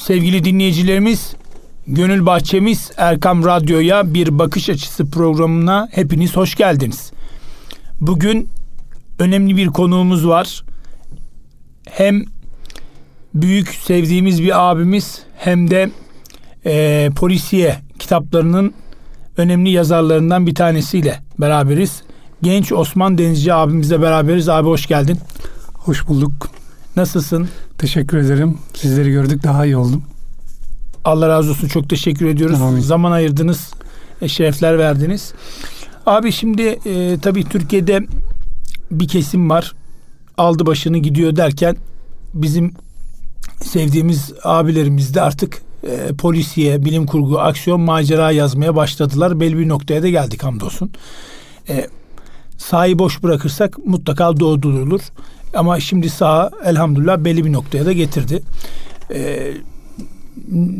Sevgili dinleyicilerimiz, Gönül Bahçemiz Erkam Radyo'ya bir bakış açısı programına hepiniz hoş geldiniz. Bugün önemli bir konuğumuz var. Hem büyük sevdiğimiz bir abimiz hem de e, polisiye kitaplarının önemli yazarlarından bir tanesiyle beraberiz. Genç Osman Denizci abimizle beraberiz. Abi hoş geldin. Hoş bulduk. Nasılsın? Teşekkür ederim. Sizleri gördük daha iyi oldum. Allah razı olsun. Çok teşekkür ediyoruz. Amin. Zaman ayırdınız. E, şerefler verdiniz. Abi şimdi e, tabii Türkiye'de bir kesim var. Aldı başını gidiyor derken bizim sevdiğimiz abilerimiz de artık e, polisiye, bilim kurgu, aksiyon, macera yazmaya başladılar. Belli bir noktaya da geldik hamdolsun. E, sahayı boş bırakırsak mutlaka doğdurulur. Ama şimdi sağ elhamdülillah belli bir noktaya da getirdi. Ee,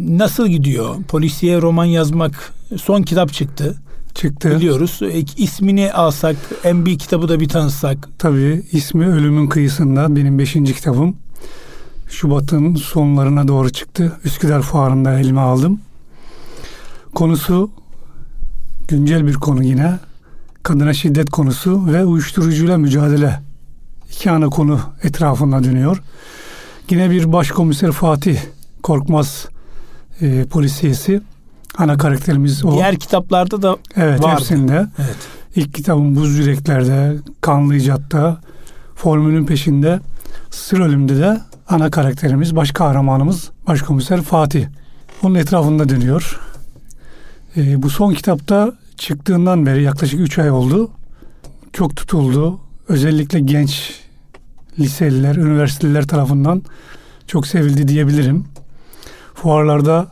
nasıl gidiyor? Polisiye roman yazmak son kitap çıktı. Çıktı. Biliyoruz. E, ismini alsak, en bir kitabı da bir tanısak. Tabii ismi Ölümün Kıyısında benim beşinci kitabım. Şubat'ın sonlarına doğru çıktı. Üsküdar Fuarı'nda elime aldım. Konusu güncel bir konu yine. Kadına şiddet konusu ve uyuşturucuyla mücadele iki ana konu etrafında dönüyor. Yine bir başkomiser Fatih Korkmaz e, polisiyesi. Ana karakterimiz o. Diğer kitaplarda da evet, vardı. hepsinde. Evet. İlk kitabım Buz Yürekler'de, Kanlı İcat'ta, Formülün Peşinde, Sır Ölüm'de de ana karakterimiz, baş kahramanımız Başkomiser Fatih. Onun etrafında dönüyor. E, bu son kitapta çıktığından beri yaklaşık 3 ay oldu. Çok tutuldu özellikle genç liseliler, üniversiteler tarafından çok sevildi diyebilirim. Fuarlarda,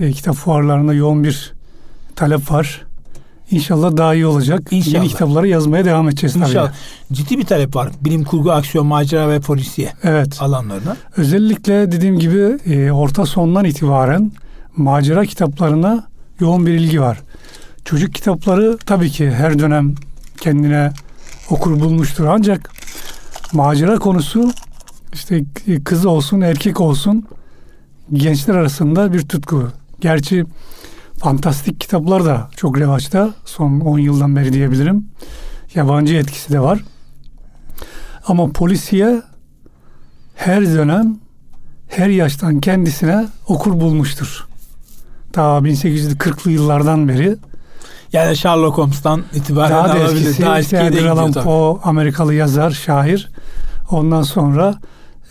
e, kitap fuarlarında yoğun bir talep var. İnşallah daha iyi olacak. İnşallah. Yeni kitapları yazmaya devam edeceğiz tabii. İnşallah. Ciddi bir talep var. Bilim kurgu, aksiyon, macera ve polisiye evet. alanlarına. Özellikle dediğim gibi e, orta sondan itibaren macera kitaplarına yoğun bir ilgi var. Çocuk kitapları tabii ki her dönem kendine okur bulmuştur. Ancak macera konusu işte kız olsun erkek olsun gençler arasında bir tutku. Gerçi fantastik kitaplar da çok revaçta son 10 yıldan beri diyebilirim. Yabancı etkisi de var. Ama polisiye her dönem her yaştan kendisine okur bulmuştur. Ta 1840'lı yıllardan beri yani Sherlock Holmes'tan itibaren daha da alabilir. Eskisi, daha eskiye işte de Allan Poe Amerikalı yazar, şair. Ondan sonra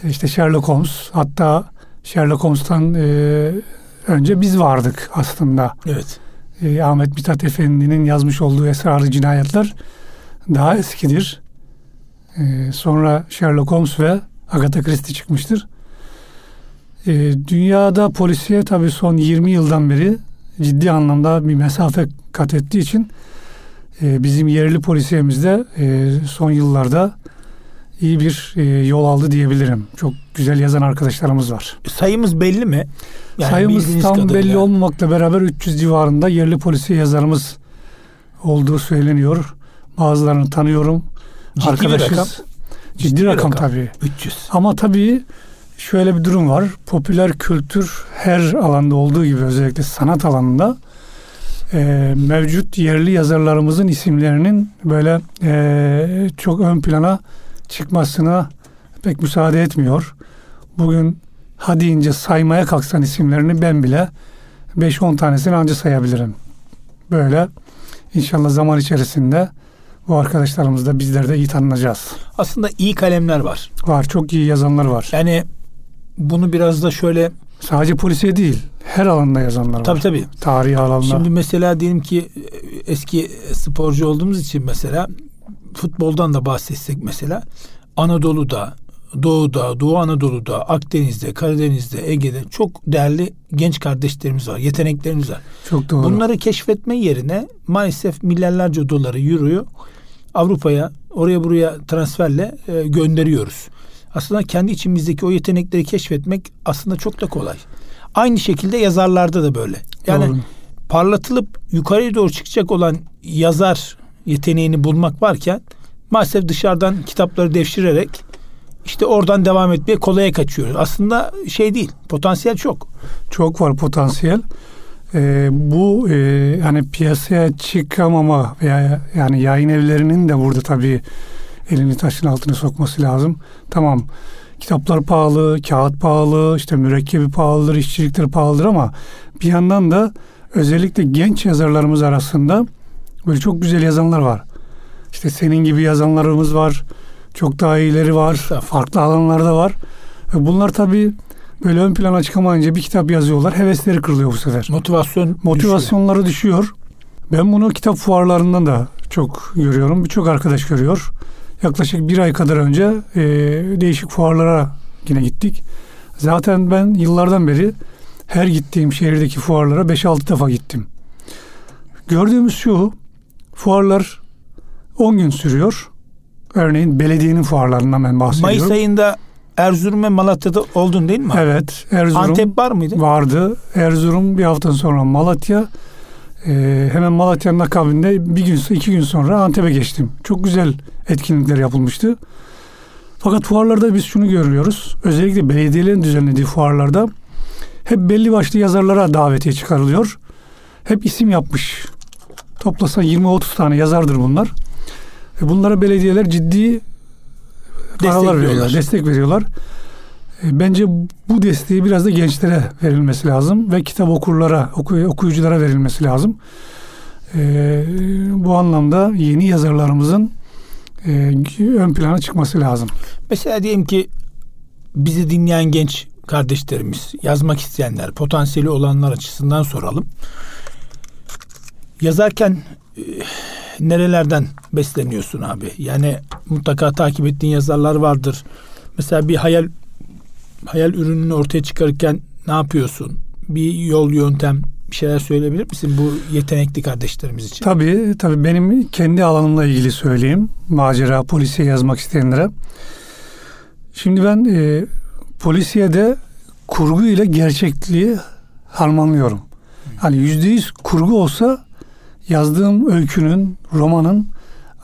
işte Sherlock Holmes hatta Sherlock Holmes'tan e, önce biz vardık aslında. Evet. E, Ahmet Mithat Efendi'nin yazmış olduğu Esrarlı Cinayetler daha eskidir. E, sonra Sherlock Holmes ve Agatha Christie çıkmıştır. E, dünyada polisiye tabii son 20 yıldan beri ciddi anlamda bir mesafe kat ettiği için e, bizim yerli polisiyemiz de e, son yıllarda iyi bir e, yol aldı diyebilirim. Çok güzel yazan arkadaşlarımız var. Sayımız belli mi? Yani Sayımız tam kadarıyla. belli olmamakla beraber 300 civarında yerli polisiye yazarımız olduğu söyleniyor. Bazılarını tanıyorum. Ciddi Arkadaşız. rakam. Ciddi, Ciddi rakam, rakam tabii. 300. Ama tabii şöyle bir durum var. Popüler kültür her alanda olduğu gibi özellikle sanat alanında e, mevcut yerli yazarlarımızın isimlerinin böyle e, çok ön plana çıkmasına pek müsaade etmiyor. Bugün ha deyince saymaya kalksan isimlerini ben bile 5-10 tanesini anca sayabilirim. Böyle inşallah zaman içerisinde bu arkadaşlarımız da bizler de iyi tanınacağız. Aslında iyi kalemler var. Var. Çok iyi yazanlar var. Yani bunu biraz da şöyle sadece polisiye değil her alanda yazanlar tabii, var. Tabii tabii. Tarihi alanda. Şimdi mesela diyelim ki eski sporcu olduğumuz için mesela futboldan da bahsetsek mesela Anadolu'da, Doğu'da, Doğu Anadolu'da, Akdeniz'de, Karadeniz'de, Ege'de çok değerli genç kardeşlerimiz var, yeteneklerimiz var. Çok doğru. Bunları keşfetme yerine maalesef milyarlarca doları, euroyu Avrupa'ya, oraya buraya transferle e, gönderiyoruz aslında kendi içimizdeki o yetenekleri keşfetmek aslında çok da kolay. Aynı şekilde yazarlarda da böyle. Yani Doğru. parlatılıp yukarıya doğru çıkacak olan yazar yeteneğini bulmak varken maalesef dışarıdan kitapları devşirerek işte oradan devam etmeye kolaya kaçıyoruz. Aslında şey değil, potansiyel çok. Çok var potansiyel. Ee, bu e, hani piyasaya çıkamama veya yani yayın evlerinin de burada tabii elini taşın altına sokması lazım. Tamam kitaplar pahalı, kağıt pahalı, işte mürekkebi pahalıdır, işçilikleri pahalıdır ama bir yandan da özellikle genç yazarlarımız arasında böyle çok güzel yazanlar var. İşte senin gibi yazanlarımız var. Çok daha iyileri var. Farklı alanlarda var. Bunlar tabii böyle ön plana çıkamayınca bir kitap yazıyorlar. Hevesleri kırılıyor bu sefer. Motivasyon Motivasyonları düşüyor. düşüyor. Ben bunu kitap fuarlarından da çok görüyorum. Birçok arkadaş görüyor. Yaklaşık bir ay kadar önce e, değişik fuarlara yine gittik. Zaten ben yıllardan beri her gittiğim şehirdeki fuarlara 5-6 defa gittim. Gördüğümüz şu, fuarlar 10 gün sürüyor. Örneğin belediyenin fuarlarından ben bahsediyorum. Mayıs ayında Erzurum ve Malatya'da oldun değil mi? Evet. Erzurum Antep var mıydı? Vardı. Erzurum bir hafta sonra Malatya. Ee, hemen Malatya'nın akabinde bir gün iki gün sonra Antep'e geçtim. Çok güzel etkinlikler yapılmıştı. Fakat fuarlarda biz şunu görüyoruz. Özellikle belediyelerin düzenlediği fuarlarda hep belli başlı yazarlara davetiye çıkarılıyor. Hep isim yapmış. Toplasan 20-30 tane yazardır bunlar. E bunlara belediyeler ciddi paralar veriyorlar, destek veriyorlar. E, bence bu desteği biraz da gençlere verilmesi lazım ve kitap okurlara, oku, okuyuculara verilmesi lazım. E, bu anlamda yeni yazarlarımızın e, ön plana çıkması lazım. Mesela diyelim ki bizi dinleyen genç kardeşlerimiz, yazmak isteyenler, potansiyeli olanlar açısından soralım. Yazarken e, nerelerden besleniyorsun abi? Yani mutlaka takip ettiğin yazarlar vardır. Mesela bir hayal hayal ürününü ortaya çıkarırken ne yapıyorsun? Bir yol yöntem bir şeyler söyleyebilir misin bu yetenekli kardeşlerimiz için? Tabii tabii benim kendi alanımla ilgili söyleyeyim. Macera, polisiye yazmak isteyenlere. Şimdi ben e, polisiyede kurgu ile gerçekliği harmanlıyorum. Hani yüzde yüz kurgu olsa yazdığım öykünün, romanın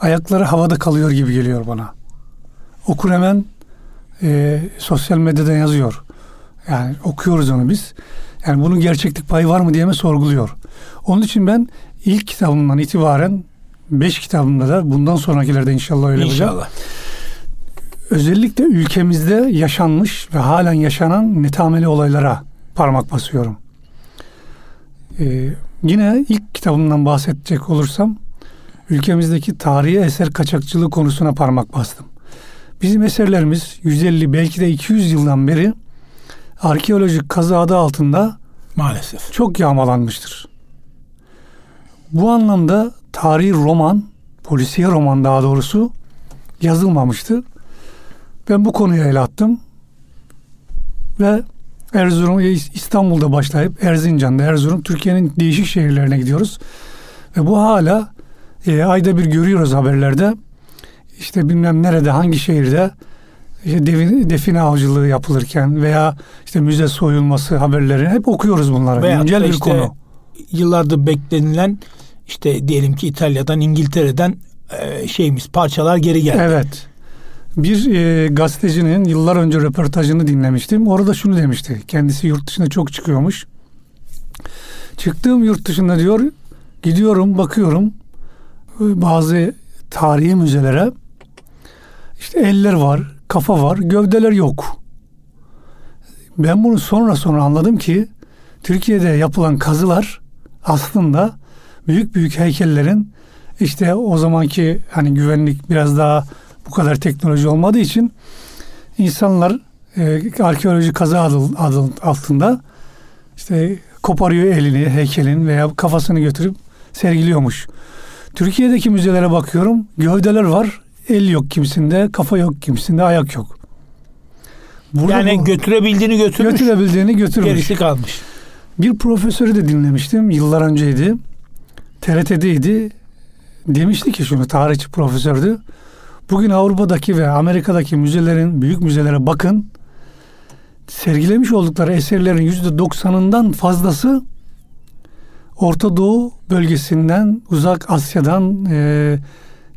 ayakları havada kalıyor gibi geliyor bana. Okur hemen e, sosyal medyadan yazıyor. Yani okuyoruz onu biz. Yani bunun gerçeklik payı var mı diye mi sorguluyor. Onun için ben ilk kitabımdan itibaren beş kitabımda da bundan sonrakilerde inşallah öyle inşallah. olacak. Özellikle ülkemizde yaşanmış ve halen yaşanan netameli olaylara parmak basıyorum. Ee, Yine ilk kitabımdan bahsedecek olursam ülkemizdeki tarihi eser kaçakçılığı konusuna parmak bastım. Bizim eserlerimiz 150 belki de 200 yıldan beri arkeolojik kazı adı altında maalesef çok yağmalanmıştır. Bu anlamda tarihi roman, polisiye roman daha doğrusu yazılmamıştı. Ben bu konuya el attım ve Erzurum, İstanbul'da başlayıp Erzincan'da, Erzurum, Türkiye'nin değişik şehirlerine gidiyoruz. Ve bu hala e, ayda bir görüyoruz haberlerde. İşte bilmem nerede, hangi şehirde işte define, define avcılığı yapılırken veya işte müze soyulması haberleri hep okuyoruz bunları. Veya Güncel bir işte konu. Yıllardır beklenilen işte diyelim ki İtalya'dan, İngiltere'den e, şeyimiz parçalar geri geldi. Evet bir e, gazetecinin yıllar önce röportajını dinlemiştim. Orada şunu demişti. Kendisi yurt dışına çok çıkıyormuş. Çıktığım yurt dışında diyor gidiyorum bakıyorum e, bazı tarihi müzelere işte eller var, kafa var, gövdeler yok. Ben bunu sonra sonra anladım ki Türkiye'de yapılan kazılar aslında büyük büyük heykellerin işte o zamanki hani güvenlik biraz daha bu kadar teknoloji olmadığı için insanlar e, arkeoloji kaza adı, adı altında işte koparıyor elini, heykelin veya kafasını götürüp sergiliyormuş. Türkiye'deki müzelere bakıyorum. Gövdeler var. El yok kimsinde, kafa yok kimsinde, ayak yok. Burada yani bu, götürebildiğini götürmüş. Götürebildiğini götürmüş. Gerisi kalmış. Bir profesörü de dinlemiştim. Yıllar önceydi. TRT'deydi. Demişti ki şunu tarihçi profesördü. Bugün Avrupa'daki ve Amerika'daki müzelerin, büyük müzelere bakın. Sergilemiş oldukları eserlerin yüzde doksanından fazlası Orta Doğu bölgesinden, uzak Asya'dan e,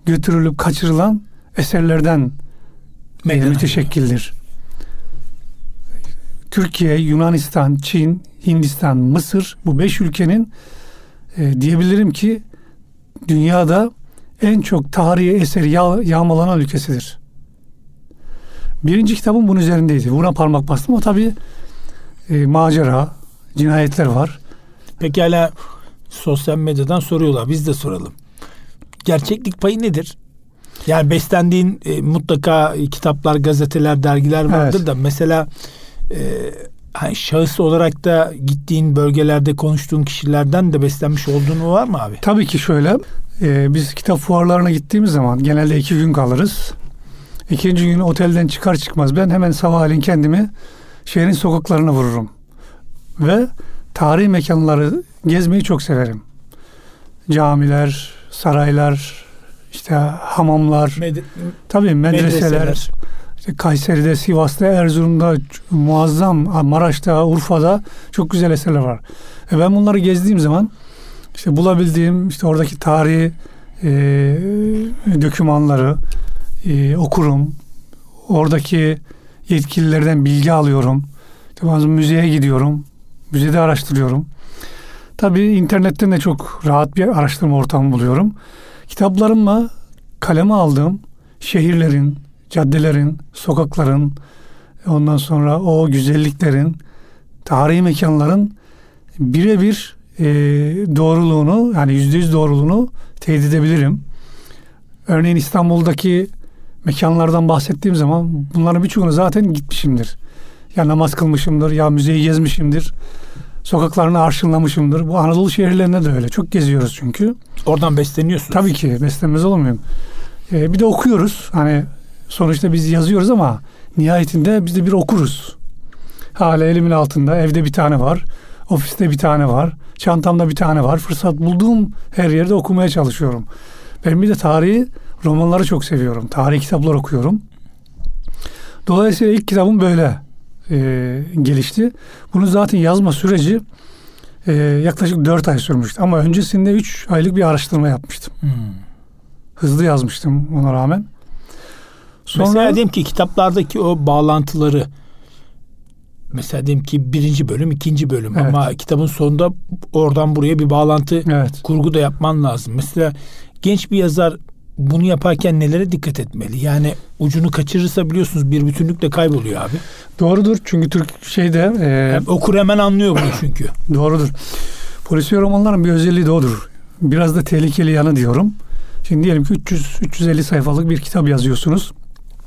götürülüp kaçırılan eserlerden e, müteşekkildir. Türkiye, Yunanistan, Çin, Hindistan, Mısır bu beş ülkenin e, diyebilirim ki dünyada en çok tarihi eseri yağ, yağmalanan ülkesidir. Birinci kitabım bunun üzerindeydi. Buna parmak bastım. O tabi e, macera, cinayetler var. Pekala sosyal medyadan soruyorlar. Biz de soralım. Gerçeklik payı nedir? Yani beslendiğin e, mutlaka kitaplar, gazeteler, dergiler vardır evet. da mesela e, hani şahıs olarak da gittiğin bölgelerde konuştuğun kişilerden de beslenmiş olduğunu var mı abi? Tabii ki şöyle. E, biz kitap fuarlarına gittiğimiz zaman genelde iki gün kalırız. İkinci gün otelden çıkar çıkmaz ben hemen sabahleyin kendimi şehrin sokaklarına vururum. Ve tarihi mekanları gezmeyi çok severim. Camiler, saraylar, işte hamamlar, Med- tabii medreseler, medreseler. İşte Kayseri'de, Sivas'ta, Erzurum'da muazzam, Maraş'ta, Urfa'da çok güzel eserler var. E ben bunları gezdiğim zaman işte bulabildiğim işte oradaki tarihi e, dokümanları e, okurum. Oradaki yetkililerden bilgi alıyorum. İşte bazı müzeye gidiyorum. Müzede araştırıyorum. Tabii internetten de çok rahat bir araştırma ortamı buluyorum. Kitaplarımla kaleme aldığım şehirlerin, caddelerin, sokakların, ondan sonra o güzelliklerin, tarihi mekanların birebir e, doğruluğunu yani yüzde yüz doğruluğunu teyit edebilirim. Örneğin İstanbul'daki mekanlardan bahsettiğim zaman bunların birçoğunu zaten gitmişimdir. Ya namaz kılmışımdır, ya müzeyi gezmişimdir. Sokaklarını arşınlamışımdır. Bu Anadolu şehirlerinde de öyle. Çok geziyoruz çünkü. Oradan besleniyorsunuz. Tabii ki beslenmez olur muyum? Ee, bir de okuyoruz. Hani sonuçta biz yazıyoruz ama nihayetinde biz de bir okuruz. Hala elimin altında evde bir tane var. Ofiste bir tane var. Çantamda bir tane var. Fırsat bulduğum her yerde okumaya çalışıyorum. Ben bir de tarihi romanları çok seviyorum. Tarih kitaplar okuyorum. Dolayısıyla ilk kitabım böyle e, gelişti. Bunu zaten yazma süreci e, yaklaşık dört ay sürmüştü. Ama öncesinde üç aylık bir araştırma yapmıştım. Hmm. Hızlı yazmıştım ona rağmen. Sonra, mesela diyelim ki kitaplardaki o bağlantıları mesela diyelim ki birinci bölüm, ikinci bölüm evet. ama kitabın sonunda oradan buraya bir bağlantı evet. kurgu da yapman lazım. Mesela genç bir yazar bunu yaparken nelere dikkat etmeli? Yani ucunu kaçırırsa biliyorsunuz bir bütünlükle kayboluyor abi. Doğrudur. Çünkü Türk şeyde e, yani okur hemen anlıyor bunu çünkü. Doğrudur. Polisiye romanların bir özelliği de odur. Biraz da tehlikeli yanı diyorum. Şimdi diyelim ki 300 350 sayfalık bir kitap yazıyorsunuz.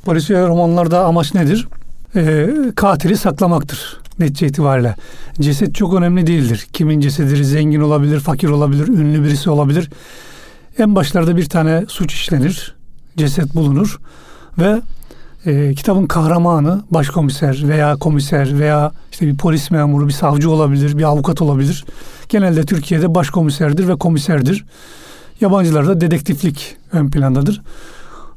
Polisiye romanlarda amaç nedir? E, katili saklamaktır netice itibariyle. Ceset çok önemli değildir. Kimin cesedidir? Zengin olabilir, fakir olabilir, ünlü birisi olabilir. En başlarda bir tane suç işlenir, ceset bulunur ve e, kitabın kahramanı başkomiser veya komiser veya işte bir polis memuru, bir savcı olabilir, bir avukat olabilir. Genelde Türkiye'de başkomiserdir ve komiserdir. Yabancılarda dedektiflik ön plandadır.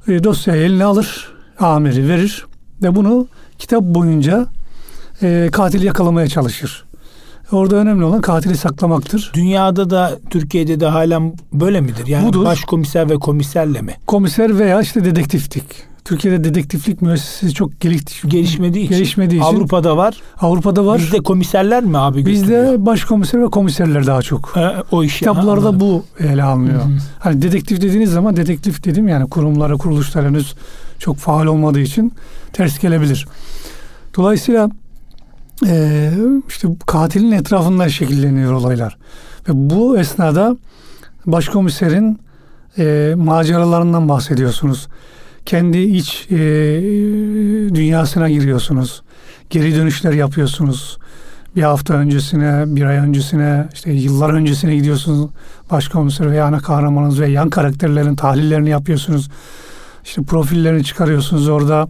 E, dosyayı eline alır, amiri verir ve bunu kitap boyunca e, katili yakalamaya çalışır. Orada önemli olan katili saklamaktır. Dünyada da Türkiye'de de halen böyle midir? Yani Budur. başkomiser ve komiserle mi? Komiser veya işte dedektiflik. Türkiye'de dedektiflik müessesesi çok geliş, gelişmediği için. Gelişmediği için. Avrupa'da var. Avrupa'da var. Bizde komiserler mi abi? Bizde başkomiser ve komiserler daha çok. Ee, o iş. Kitaplarda ha, bu ele alınıyor. Hani dedektif dediğiniz zaman dedektif dedim yani kurumlara, kuruluşlar henüz çok faal olmadığı için ters gelebilir. Dolayısıyla e, işte katilin etrafında şekilleniyor olaylar. Ve bu esnada başkomiserin e, maceralarından bahsediyorsunuz. Kendi iç e, dünyasına giriyorsunuz. Geri dönüşler yapıyorsunuz. Bir hafta öncesine, bir ay öncesine, işte yıllar öncesine gidiyorsunuz. Başkomiser veya ana kahramanınız ve yan karakterlerin tahlillerini yapıyorsunuz. İşte profillerini çıkarıyorsunuz orada.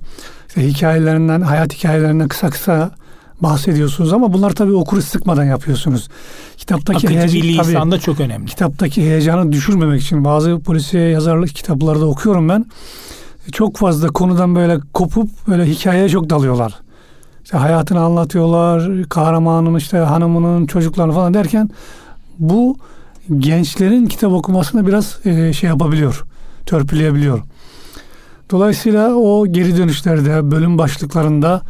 İşte hikayelerinden, hayat hikayelerinden kısa kısa bahsediyorsunuz ama bunlar tabii okuru sıkmadan yapıyorsunuz. Kitaptaki heyecan, da çok önemli. Kitaptaki heyecanı düşürmemek için bazı polisiye yazarlık kitaplarda okuyorum ben. Çok fazla konudan böyle kopup böyle hikayeye çok dalıyorlar. İşte hayatını anlatıyorlar, kahramanın işte hanımının çocuklarını falan derken bu gençlerin kitap okumasını biraz e, şey yapabiliyor, törpüleyebiliyor. Dolayısıyla o geri dönüşlerde, bölüm başlıklarında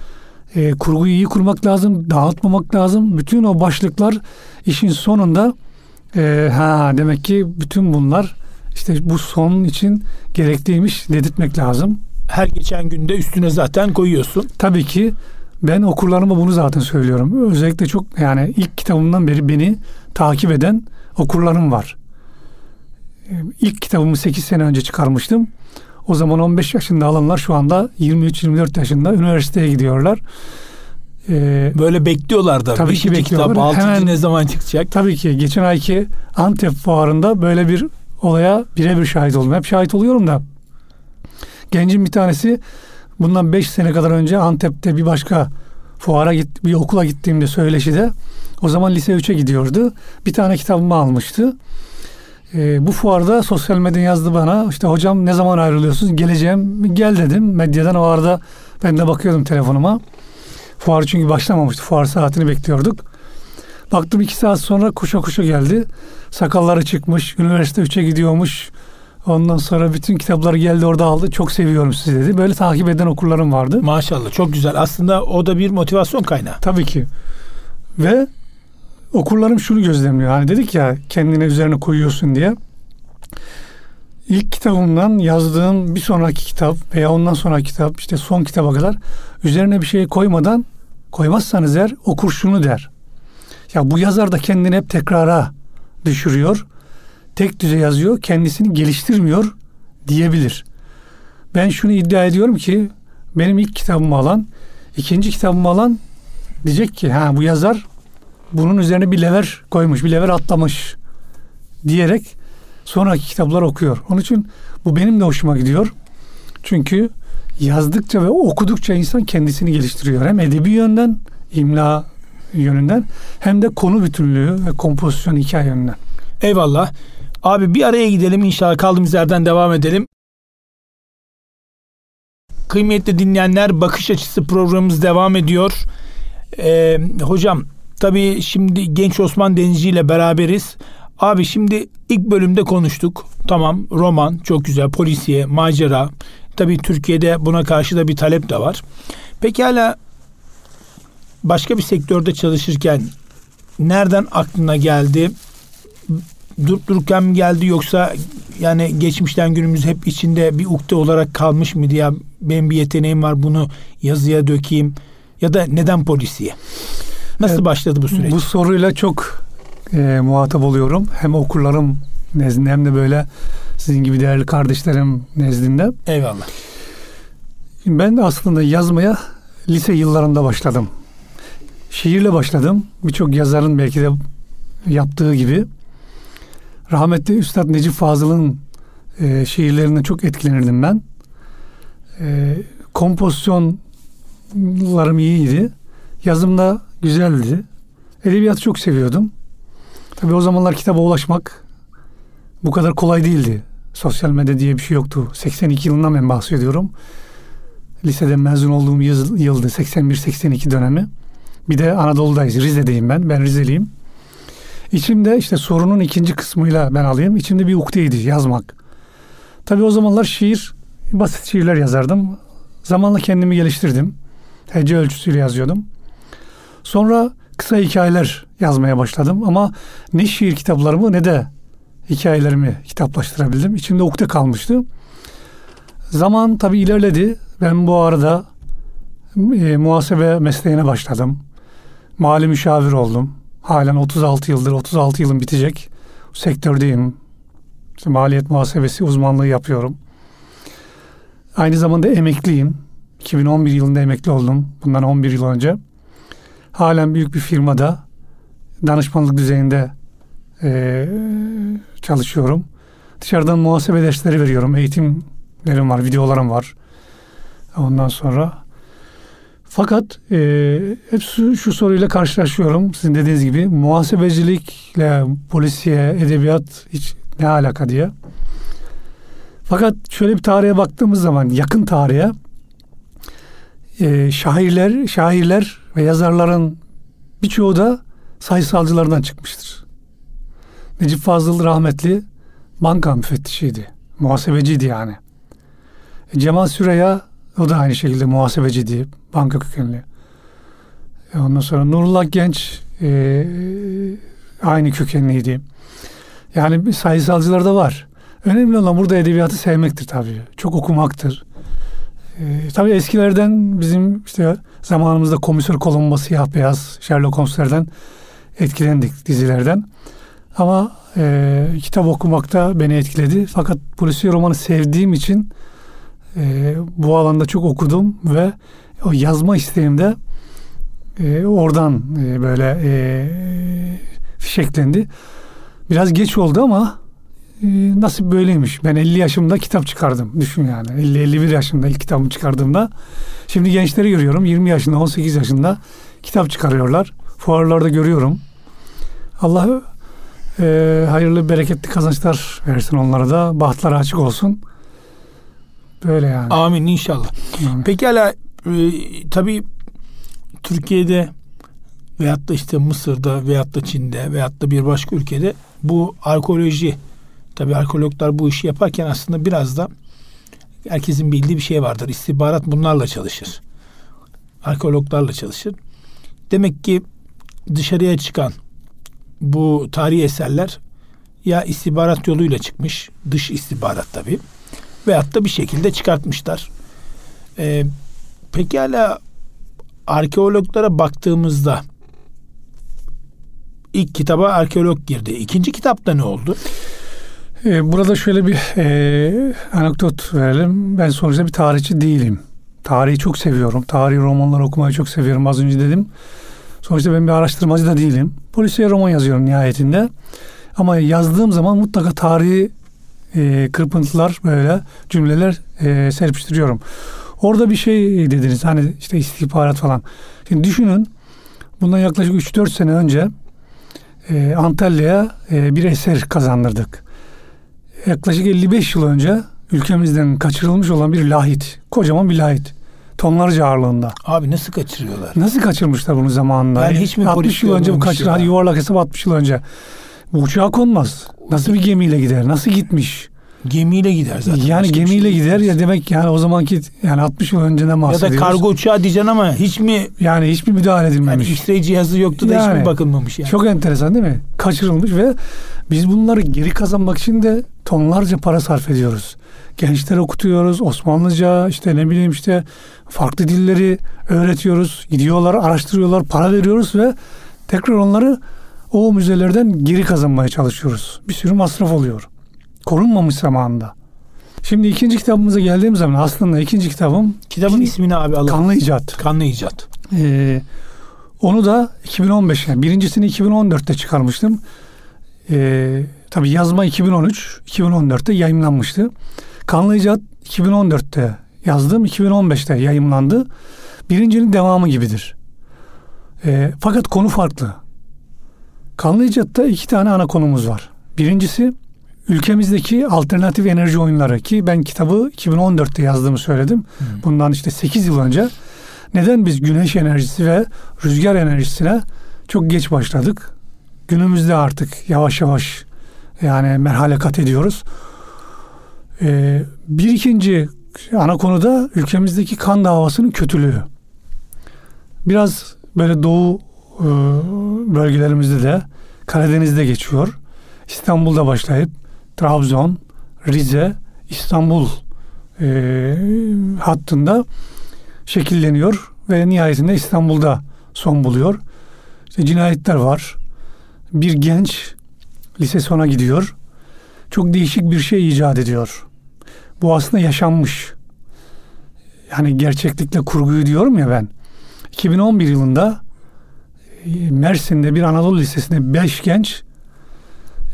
e, kurguyu iyi kurmak lazım, dağıtmamak lazım. Bütün o başlıklar işin sonunda e, ha demek ki bütün bunlar işte bu son için gerekliymiş dedirtmek lazım. Her geçen günde üstüne zaten koyuyorsun. Tabii ki ben okurlarıma bunu zaten söylüyorum. Özellikle çok yani ilk kitabımdan beri beni takip eden okurlarım var. E, ilk kitabımı 8 sene önce çıkarmıştım. O zaman 15 yaşında alanlar şu anda 23-24 yaşında üniversiteye gidiyorlar. Ee, Böyle bekliyorlar da. Tabii ki bekliyorlar. Kitap, 6. Hemen, ne zaman çıkacak? Tabii ki. Geçen ayki Antep fuarında böyle bir olaya birebir şahit oldum. Hep şahit oluyorum da. Gencin bir tanesi bundan 5 sene kadar önce Antep'te bir başka fuara git, bir okula gittiğimde söyleşide o zaman lise 3'e gidiyordu. Bir tane kitabımı almıştı. E, bu fuarda sosyal medya yazdı bana. İşte hocam ne zaman ayrılıyorsunuz? Geleceğim. Gel dedim. Medyadan o arada ben de bakıyordum telefonuma. Fuar çünkü başlamamıştı. Fuar saatini bekliyorduk. Baktım iki saat sonra koşa koşa geldi. Sakalları çıkmış. Üniversite 3'e gidiyormuş. Ondan sonra bütün kitapları geldi orada aldı. Çok seviyorum sizi dedi. Böyle takip eden okurlarım vardı. Maşallah çok güzel. Aslında o da bir motivasyon kaynağı. Tabii ki. Ve okurlarım şunu gözlemliyor. Hani dedik ya kendine üzerine koyuyorsun diye. İlk kitabımdan yazdığım bir sonraki kitap veya ondan sonraki kitap işte son kitaba kadar üzerine bir şey koymadan koymazsanız eğer okur şunu der. Ya bu yazar da kendini hep tekrara düşürüyor. Tek düze yazıyor, kendisini geliştirmiyor diyebilir. Ben şunu iddia ediyorum ki benim ilk kitabımı alan, ikinci kitabımı alan diyecek ki ha bu yazar bunun üzerine bir lever koymuş, bir lever atlamış diyerek sonraki kitaplar okuyor. Onun için bu benim de hoşuma gidiyor. Çünkü yazdıkça ve okudukça insan kendisini geliştiriyor. Hem edebi yönden, imla yönünden hem de konu bütünlüğü ve kompozisyon hikaye yönünden. Eyvallah. Abi bir araya gidelim inşallah kaldığımız yerden devam edelim. Kıymetli dinleyenler bakış açısı programımız devam ediyor. Ee, hocam Tabii şimdi genç Osman Denizci ile beraberiz. Abi şimdi ilk bölümde konuştuk. Tamam roman çok güzel polisiye macera. Tabii Türkiye'de buna karşı da bir talep de var. Peki hala başka bir sektörde çalışırken nereden aklına geldi? Durup dururken mi geldi yoksa yani geçmişten günümüz hep içinde bir ukde olarak kalmış mıydı ya benim bir yeteneğim var bunu yazıya dökeyim ya da neden polisiye? Nasıl evet, başladı bu süreç? Bu soruyla çok e, muhatap oluyorum. Hem okurlarım nezdinde hem de böyle sizin gibi değerli kardeşlerim nezdinde. Eyvallah. Ben de aslında yazmaya lise yıllarında başladım. Şiirle başladım. Birçok yazarın belki de yaptığı gibi. Rahmetli Üstad Necip Fazıl'ın e, şiirlerinden çok etkilenirdim ben. E, kompozisyonlarım iyiydi. Yazımda güzeldi. Edebiyatı çok seviyordum. Tabii o zamanlar kitaba ulaşmak bu kadar kolay değildi. Sosyal medya diye bir şey yoktu. 82 yılından ben bahsediyorum. Liseden mezun olduğum yıl, yıldı 81-82 dönemi. Bir de Anadolu'dayız. Rize'deyim ben. Ben Rizeliyim. İçimde işte sorunun ikinci kısmıyla ben alayım. İçimde bir ukteydi yazmak. Tabii o zamanlar şiir, basit şiirler yazardım. Zamanla kendimi geliştirdim. Hece ölçüsüyle yazıyordum. Sonra kısa hikayeler yazmaya başladım ama ne şiir kitaplarımı ne de hikayelerimi kitaplaştırabildim. İçimde ukde kalmıştı. Zaman tabii ilerledi. Ben bu arada e, muhasebe mesleğine başladım. Mali müşavir oldum. Halen 36 yıldır, 36 yılım bitecek. Sektördeyim. İşte maliyet muhasebesi uzmanlığı yapıyorum. Aynı zamanda emekliyim. 2011 yılında emekli oldum. Bundan 11 yıl önce halen büyük bir firmada danışmanlık düzeyinde e, çalışıyorum. Dışarıdan muhasebe dersleri veriyorum. Eğitimlerim var, videolarım var. Ondan sonra fakat e, hep şu, şu soruyla karşılaşıyorum. Sizin dediğiniz gibi muhasebecilikle polisiye, edebiyat hiç ne alaka diye. Fakat şöyle bir tarihe baktığımız zaman yakın tarihe e, şairler, şairler ve yazarların birçoğu da sayısalcılardan çıkmıştır. Necip Fazıl rahmetli banka müfettişiydi. Muhasebeciydi yani. Cemal Süreya o da aynı şekilde muhasebeciydi. Banka kökenli. E, ondan sonra Nurullah Genç e, aynı kökenliydi. Yani sayısalcılar da var. Önemli olan burada edebiyatı sevmektir tabii. Çok okumaktır. Ee, tabii eskilerden bizim işte zamanımızda Komiser Columbo, Siyah Beyaz, Sherlock Holmes'lerden etkilendik dizilerden. Ama e, kitap okumakta beni etkiledi. Fakat polisiye romanı sevdiğim için e, bu alanda çok okudum ve o yazma isteğimde e, oradan e, böyle e, fişeklendi. Biraz geç oldu ama e, nasip böyleymiş. Ben 50 yaşımda kitap çıkardım. Düşün yani. 50-51 yaşımda ilk kitabımı çıkardığımda. Şimdi gençleri görüyorum. 20 yaşında, 18 yaşında kitap çıkarıyorlar. Fuarlarda görüyorum. Allah e, hayırlı, bereketli kazançlar versin onlara da. Bahtları açık olsun. Böyle yani. Amin inşallah. Amin. Pekala e, tabii Türkiye'de veyahut da işte Mısır'da veyahut da Çin'de veyahut da bir başka ülkede bu arkeoloji tabi arkeologlar bu işi yaparken aslında biraz da herkesin bildiği bir şey vardır. İstihbarat bunlarla çalışır. Arkeologlarla çalışır. Demek ki dışarıya çıkan bu tarihi eserler ya istihbarat yoluyla çıkmış, dış istihbarat tabi, veyahut da bir şekilde çıkartmışlar. Ee, pekala arkeologlara baktığımızda ilk kitaba arkeolog girdi. İkinci kitapta ne oldu? Ee, burada şöyle bir e, anekdot verelim. Ben sonuçta bir tarihçi değilim. Tarihi çok seviyorum. Tarihi romanları okumayı çok seviyorum. Az önce dedim. Sonuçta ben bir araştırmacı da değilim. Polisiye roman yazıyorum nihayetinde. Ama yazdığım zaman mutlaka tarihi e, kırpıntılar böyle cümleler e, serpiştiriyorum. Orada bir şey dediniz hani işte istihbarat falan. Şimdi düşünün bundan yaklaşık 3-4 sene önce e, Antalya'ya e, bir eser kazandırdık. Yaklaşık 55 yıl önce ülkemizden kaçırılmış olan bir lahit. Kocaman bir lahit. Tonlarca ağırlığında. Abi nasıl kaçırıyorlar? Nasıl kaçırmışlar bunu zamanında? Yani hiç mi 60 yıl önce bu kaçır, hadi yuvarlak hesap 60 yıl önce. Bu uçağa konmaz. Nasıl bir gemiyle gider? Nasıl gitmiş? Gemiyle gider zaten. Yani gemiyle şey gider ya demek yani o zamanki yani 60 yıl önceden bahsediyoruz. Ya da kargo uçağı diyeceksin ama hiç mi yani hiçbir müdahale edilmemiş. Yani X-ray cihazı yoktu da yani, hiç mi bakılmamış yani. Çok enteresan değil mi? Kaçırılmış ve biz bunları geri kazanmak için de tonlarca para sarf ediyoruz. Gençler okutuyoruz, Osmanlıca işte ne bileyim işte farklı dilleri öğretiyoruz. Gidiyorlar, araştırıyorlar, para veriyoruz ve tekrar onları o müzelerden geri kazanmaya çalışıyoruz. Bir sürü masraf oluyor korunmamış zamanında. Şimdi ikinci kitabımıza geldiğim zaman aslında ikinci kitabım... Kitabın ismini abi alalım. Kanlı İcat. Kanlı İcat. Ee, onu da 2015 yani birincisini 2014'te çıkarmıştım. Ee, tabii yazma 2013, 2014'te yayınlanmıştı. Kanlı İcat 2014'te yazdım, 2015'te yayınlandı. Birincinin devamı gibidir. Ee, fakat konu farklı. Kanlı İcat'ta iki tane ana konumuz var. Birincisi ülkemizdeki alternatif enerji oyunları ki ben kitabı 2014'te yazdığımı söyledim. Hmm. Bundan işte 8 yıl önce. Neden biz güneş enerjisi ve rüzgar enerjisine çok geç başladık? Günümüzde artık yavaş yavaş yani merhale kat ediyoruz. Ee, bir ikinci ana konu da ülkemizdeki kan davasının kötülüğü. Biraz böyle doğu e, bölgelerimizde de Karadeniz'de geçiyor. İstanbul'da başlayıp Trabzon, Rize, İstanbul e, hattında şekilleniyor ve nihayetinde İstanbul'da son buluyor. İşte cinayetler var. Bir genç lise sona gidiyor. Çok değişik bir şey icat ediyor. Bu aslında yaşanmış. Yani gerçeklikle kurguyu diyorum ya ben. 2011 yılında e, Mersin'de bir Anadolu Lisesi'nde beş genç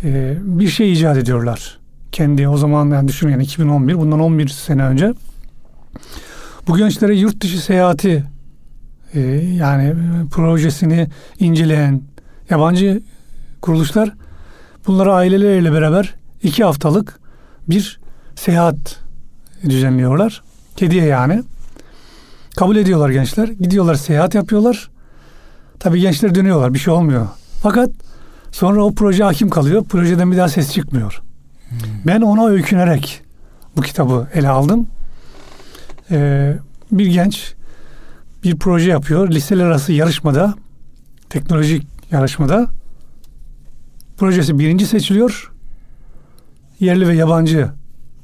e, bir şey icat ediyorlar. Kendi o zaman yani düşünün yani 2011 bundan 11 sene önce bu gençlere yurt dışı seyahati e, yani projesini inceleyen yabancı kuruluşlar bunları aileleriyle beraber iki haftalık bir seyahat düzenliyorlar. Hediye yani. Kabul ediyorlar gençler. Gidiyorlar seyahat yapıyorlar. Tabii gençler dönüyorlar. Bir şey olmuyor. Fakat Sonra o proje hakim kalıyor. Projeden bir daha ses çıkmıyor. Hmm. Ben ona öykünerek bu kitabı ele aldım. e, bir genç bir proje yapıyor. Liseler arası yarışmada, teknolojik yarışmada projesi birinci seçiliyor. Yerli ve yabancı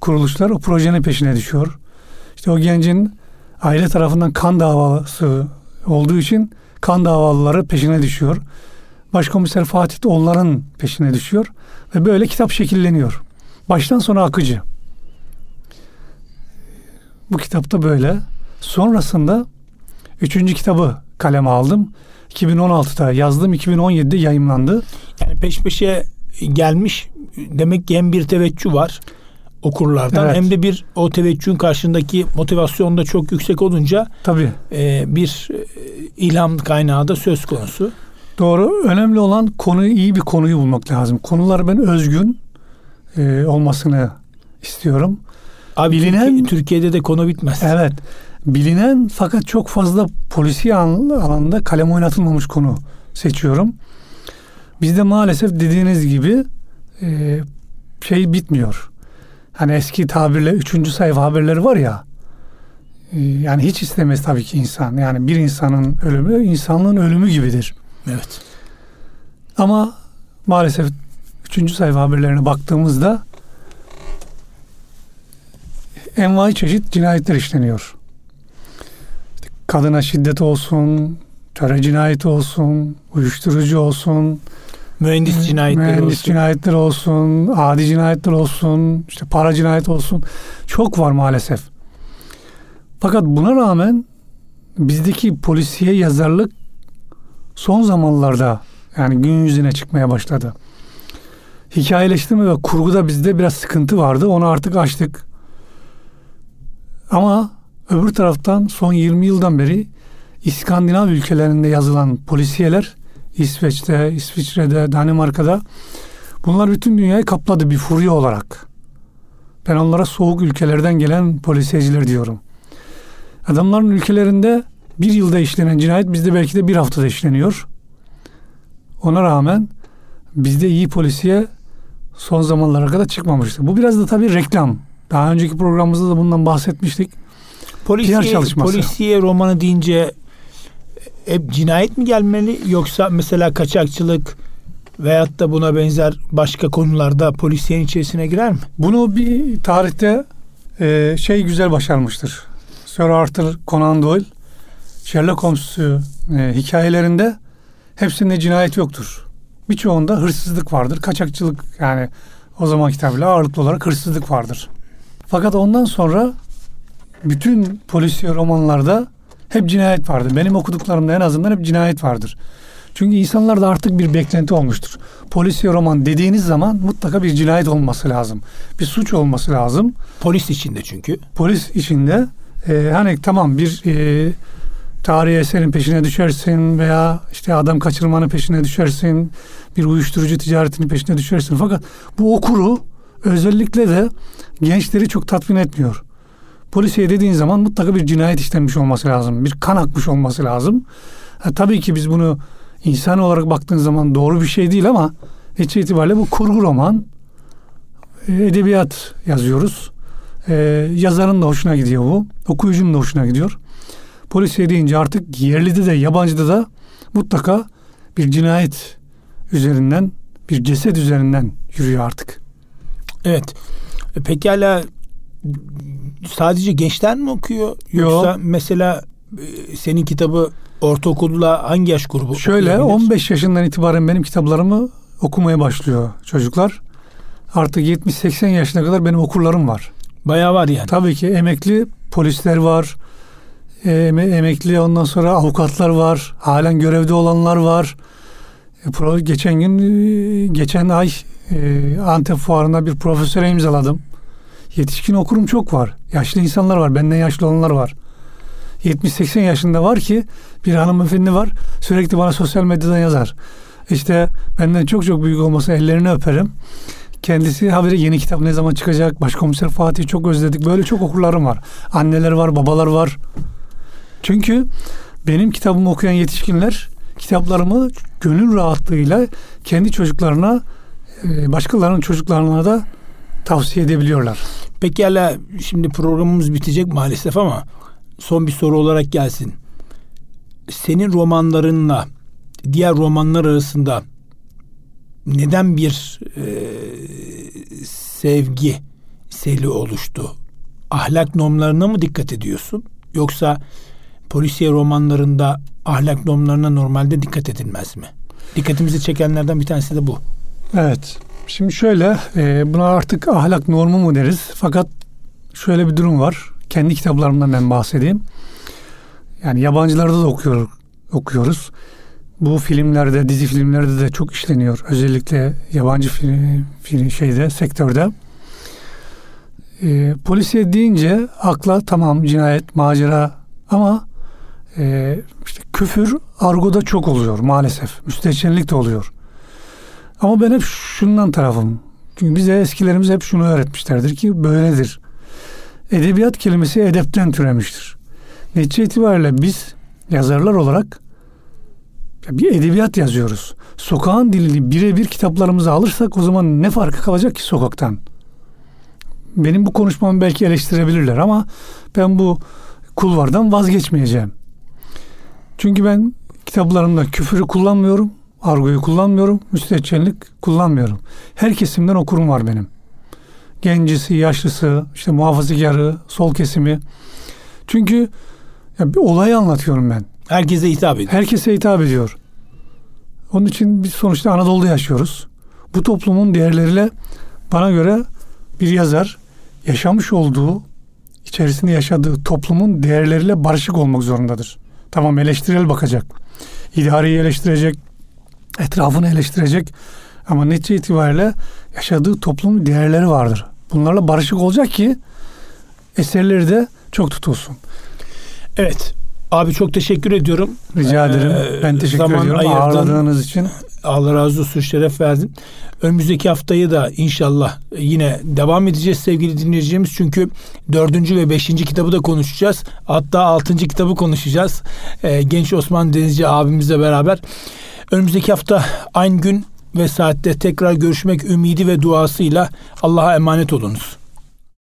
kuruluşlar o projenin peşine düşüyor. İşte o gencin aile tarafından kan davası olduğu için kan davalıları peşine düşüyor. Başkomiser Fatih de onların peşine düşüyor ve böyle kitap şekilleniyor. Baştan sona akıcı. Bu kitapta böyle. Sonrasında üçüncü kitabı kaleme aldım. 2016'da yazdım, 2017'de yayımlandı. Yani peş peşe gelmiş demek ki hem bir teveccüh var okurlardan evet. hem de bir o teveccühün karşındaki motivasyon da çok yüksek olunca tabii e, bir e, ilham kaynağı da söz konusu. Doğru. Önemli olan konuyu iyi bir konuyu bulmak lazım. Konular ben özgün e, olmasını istiyorum. Abi bilinen Türkiye'de de konu bitmez. Evet. Bilinen fakat çok fazla polisi alanında kalem oynatılmamış konu seçiyorum. Bizde maalesef dediğiniz gibi e, şey bitmiyor. Hani eski tabirle üçüncü sayfa haberleri var ya. E, yani hiç istemez tabii ki insan. Yani bir insanın ölümü insanlığın ölümü gibidir. Evet. Ama maalesef üçüncü sayfa haberlerine baktığımızda envai çeşit cinayetler işleniyor. Kadına şiddet olsun, töre cinayeti olsun, uyuşturucu olsun, mühendis cinayetleri mühendis olsun. cinayetler olsun, adi cinayetler olsun, işte para cinayeti olsun. Çok var maalesef. Fakat buna rağmen bizdeki polisiye yazarlık son zamanlarda yani gün yüzüne çıkmaya başladı. Hikayeleştirme ve kurguda bizde biraz sıkıntı vardı. Onu artık açtık. Ama öbür taraftan son 20 yıldan beri İskandinav ülkelerinde yazılan polisiyeler İsveç'te, İsviçre'de, Danimarka'da bunlar bütün dünyayı kapladı bir furya olarak. Ben onlara soğuk ülkelerden gelen polisiyeciler diyorum. Adamların ülkelerinde bir yılda işlenen cinayet bizde belki de bir haftada işleniyor. Ona rağmen bizde iyi polisiye son zamanlara kadar çıkmamıştı. Bu biraz da tabii reklam. Daha önceki programımızda da bundan bahsetmiştik. Polisiye, çalışması. polisiye romanı deyince hep cinayet mi gelmeli yoksa mesela kaçakçılık veyahut da buna benzer başka konularda polisiyenin içerisine girer mi? Bunu bir tarihte e, şey güzel başarmıştır. Sir Arthur Conan Doyle Sherlock Holmes e, hikayelerinde hepsinde cinayet yoktur. Birçoğunda hırsızlık vardır. Kaçakçılık yani o zaman kitabıyla ağırlıklı olarak hırsızlık vardır. Fakat ondan sonra bütün polisiye romanlarda hep cinayet vardır. Benim okuduklarımda en azından hep cinayet vardır. Çünkü insanlarda artık bir beklenti olmuştur. Polisiye roman dediğiniz zaman mutlaka bir cinayet olması lazım. Bir suç olması lazım. Polis içinde çünkü. Polis içinde. E, hani tamam bir e, tarihi eserin peşine düşersin veya işte adam kaçırmanın peşine düşersin. Bir uyuşturucu ticaretinin peşine düşersin. Fakat bu okuru özellikle de gençleri çok tatmin etmiyor. Polisiye dediğin zaman mutlaka bir cinayet işlenmiş olması lazım. Bir kan akmış olması lazım. Ha, tabii ki biz bunu insan olarak baktığın zaman doğru bir şey değil ama netice itibariyle bu kurgu roman. E, edebiyat yazıyoruz. Ee, yazarın da hoşuna gidiyor bu. Okuyucunun da hoşuna gidiyor. Polisiye deyince artık yerlide de yabancıda da mutlaka bir cinayet üzerinden bir ceset üzerinden yürüyor artık. Evet. E, pekala sadece gençler mi okuyor? Yoksa Yok. mesela e, senin kitabı ortaokulda hangi yaş grubu? Şöyle 15 yaşından itibaren benim kitaplarımı okumaya başlıyor çocuklar. Artık 70-80 yaşına kadar benim okurlarım var. Bayağı var yani. Tabii ki emekli polisler var. E, emekli ondan sonra avukatlar var. Halen görevde olanlar var. E, geçen gün geçen ay Antep fuarında bir profesöre imzaladım. Yetişkin okurum çok var. Yaşlı insanlar var. Benden yaşlı olanlar var. 70-80 yaşında var ki bir hanımefendi var. Sürekli bana sosyal medyadan yazar. İşte benden çok çok büyük olmasa ellerini öperim. Kendisi haberi yeni kitap ne zaman çıkacak? Başkomiser Fatih çok özledik. Böyle çok okurlarım var. Anneler var, babalar var. Çünkü benim kitabımı okuyan yetişkinler kitaplarımı gönül rahatlığıyla kendi çocuklarına e, başkalarının çocuklarına da tavsiye edebiliyorlar. Peki hala şimdi programımız bitecek maalesef ama son bir soru olarak gelsin. Senin romanlarınla diğer romanlar arasında neden bir e, sevgi seli oluştu? Ahlak normlarına mı dikkat ediyorsun? Yoksa polisiye romanlarında ahlak normlarına normalde dikkat edilmez mi? Dikkatimizi çekenlerden bir tanesi de bu. Evet. Şimdi şöyle e, buna artık ahlak normu mu deriz? Fakat şöyle bir durum var. Kendi kitaplarımdan ben bahsedeyim. Yani yabancılarda da okuyor, okuyoruz. Bu filmlerde, dizi filmlerde de çok işleniyor. Özellikle yabancı film, film şeyde, sektörde. E, polisiye deyince akla tamam cinayet, macera ama e, işte küfür argoda çok oluyor maalesef. Müstehcenlik de oluyor. Ama ben hep şundan tarafım. Çünkü bize eskilerimiz hep şunu öğretmişlerdir ki böyledir. Edebiyat kelimesi edepten türemiştir. Netice itibariyle biz yazarlar olarak bir edebiyat yazıyoruz. Sokağın dilini birebir kitaplarımıza alırsak o zaman ne farkı kalacak ki sokaktan? Benim bu konuşmamı belki eleştirebilirler ama ben bu kulvardan vazgeçmeyeceğim. Çünkü ben kitaplarımda küfürü kullanmıyorum, argoyu kullanmıyorum, müstehcenlik kullanmıyorum. Her kesimden okurum var benim. Gencisi, yaşlısı, işte muhafazakarı, sol kesimi. Çünkü ya bir olayı anlatıyorum ben. Herkese hitap ediyor. Herkese hitap ediyor. Onun için biz sonuçta Anadolu'da yaşıyoruz. Bu toplumun değerleriyle bana göre bir yazar yaşamış olduğu, içerisinde yaşadığı toplumun değerleriyle barışık olmak zorundadır. Tamam eleştirel bakacak. İdareyi eleştirecek, etrafını eleştirecek. Ama netice itibariyle yaşadığı toplumun değerleri vardır. Bunlarla barışık olacak ki eserleri de çok tutulsun. Evet. Abi çok teşekkür ediyorum. Rica ederim. Ee, ben teşekkür zaman ediyorum ayırdın. ağırladığınız için. Allah razı olsun şeref verdin. Önümüzdeki haftayı da inşallah yine devam edeceğiz sevgili dinleyicilerimiz. Çünkü dördüncü ve beşinci kitabı da konuşacağız. Hatta altıncı kitabı konuşacağız. Ee, Genç Osman Denizci abimizle beraber. Önümüzdeki hafta aynı gün ve saatte tekrar görüşmek ümidi ve duasıyla Allah'a emanet olunuz.